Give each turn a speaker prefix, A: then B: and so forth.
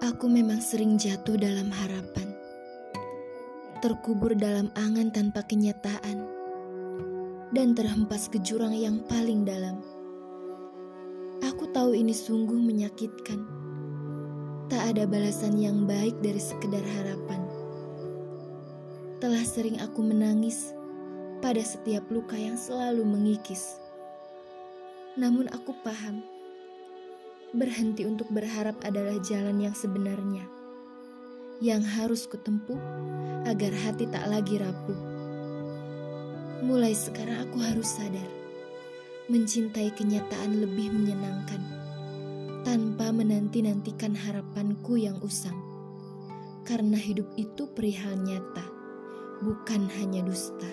A: Aku memang sering jatuh dalam harapan, terkubur dalam angan tanpa kenyataan, dan terhempas ke jurang yang paling dalam. Aku tahu ini sungguh menyakitkan. Tak ada balasan yang baik dari sekedar harapan. Telah sering aku menangis pada setiap luka yang selalu mengikis. Namun aku paham Berhenti untuk berharap adalah jalan yang sebenarnya, yang harus kutempuh agar hati tak lagi rapuh. Mulai sekarang aku harus sadar, mencintai kenyataan lebih menyenangkan, tanpa menanti-nantikan harapanku yang usang. Karena hidup itu perihal nyata, bukan hanya dusta.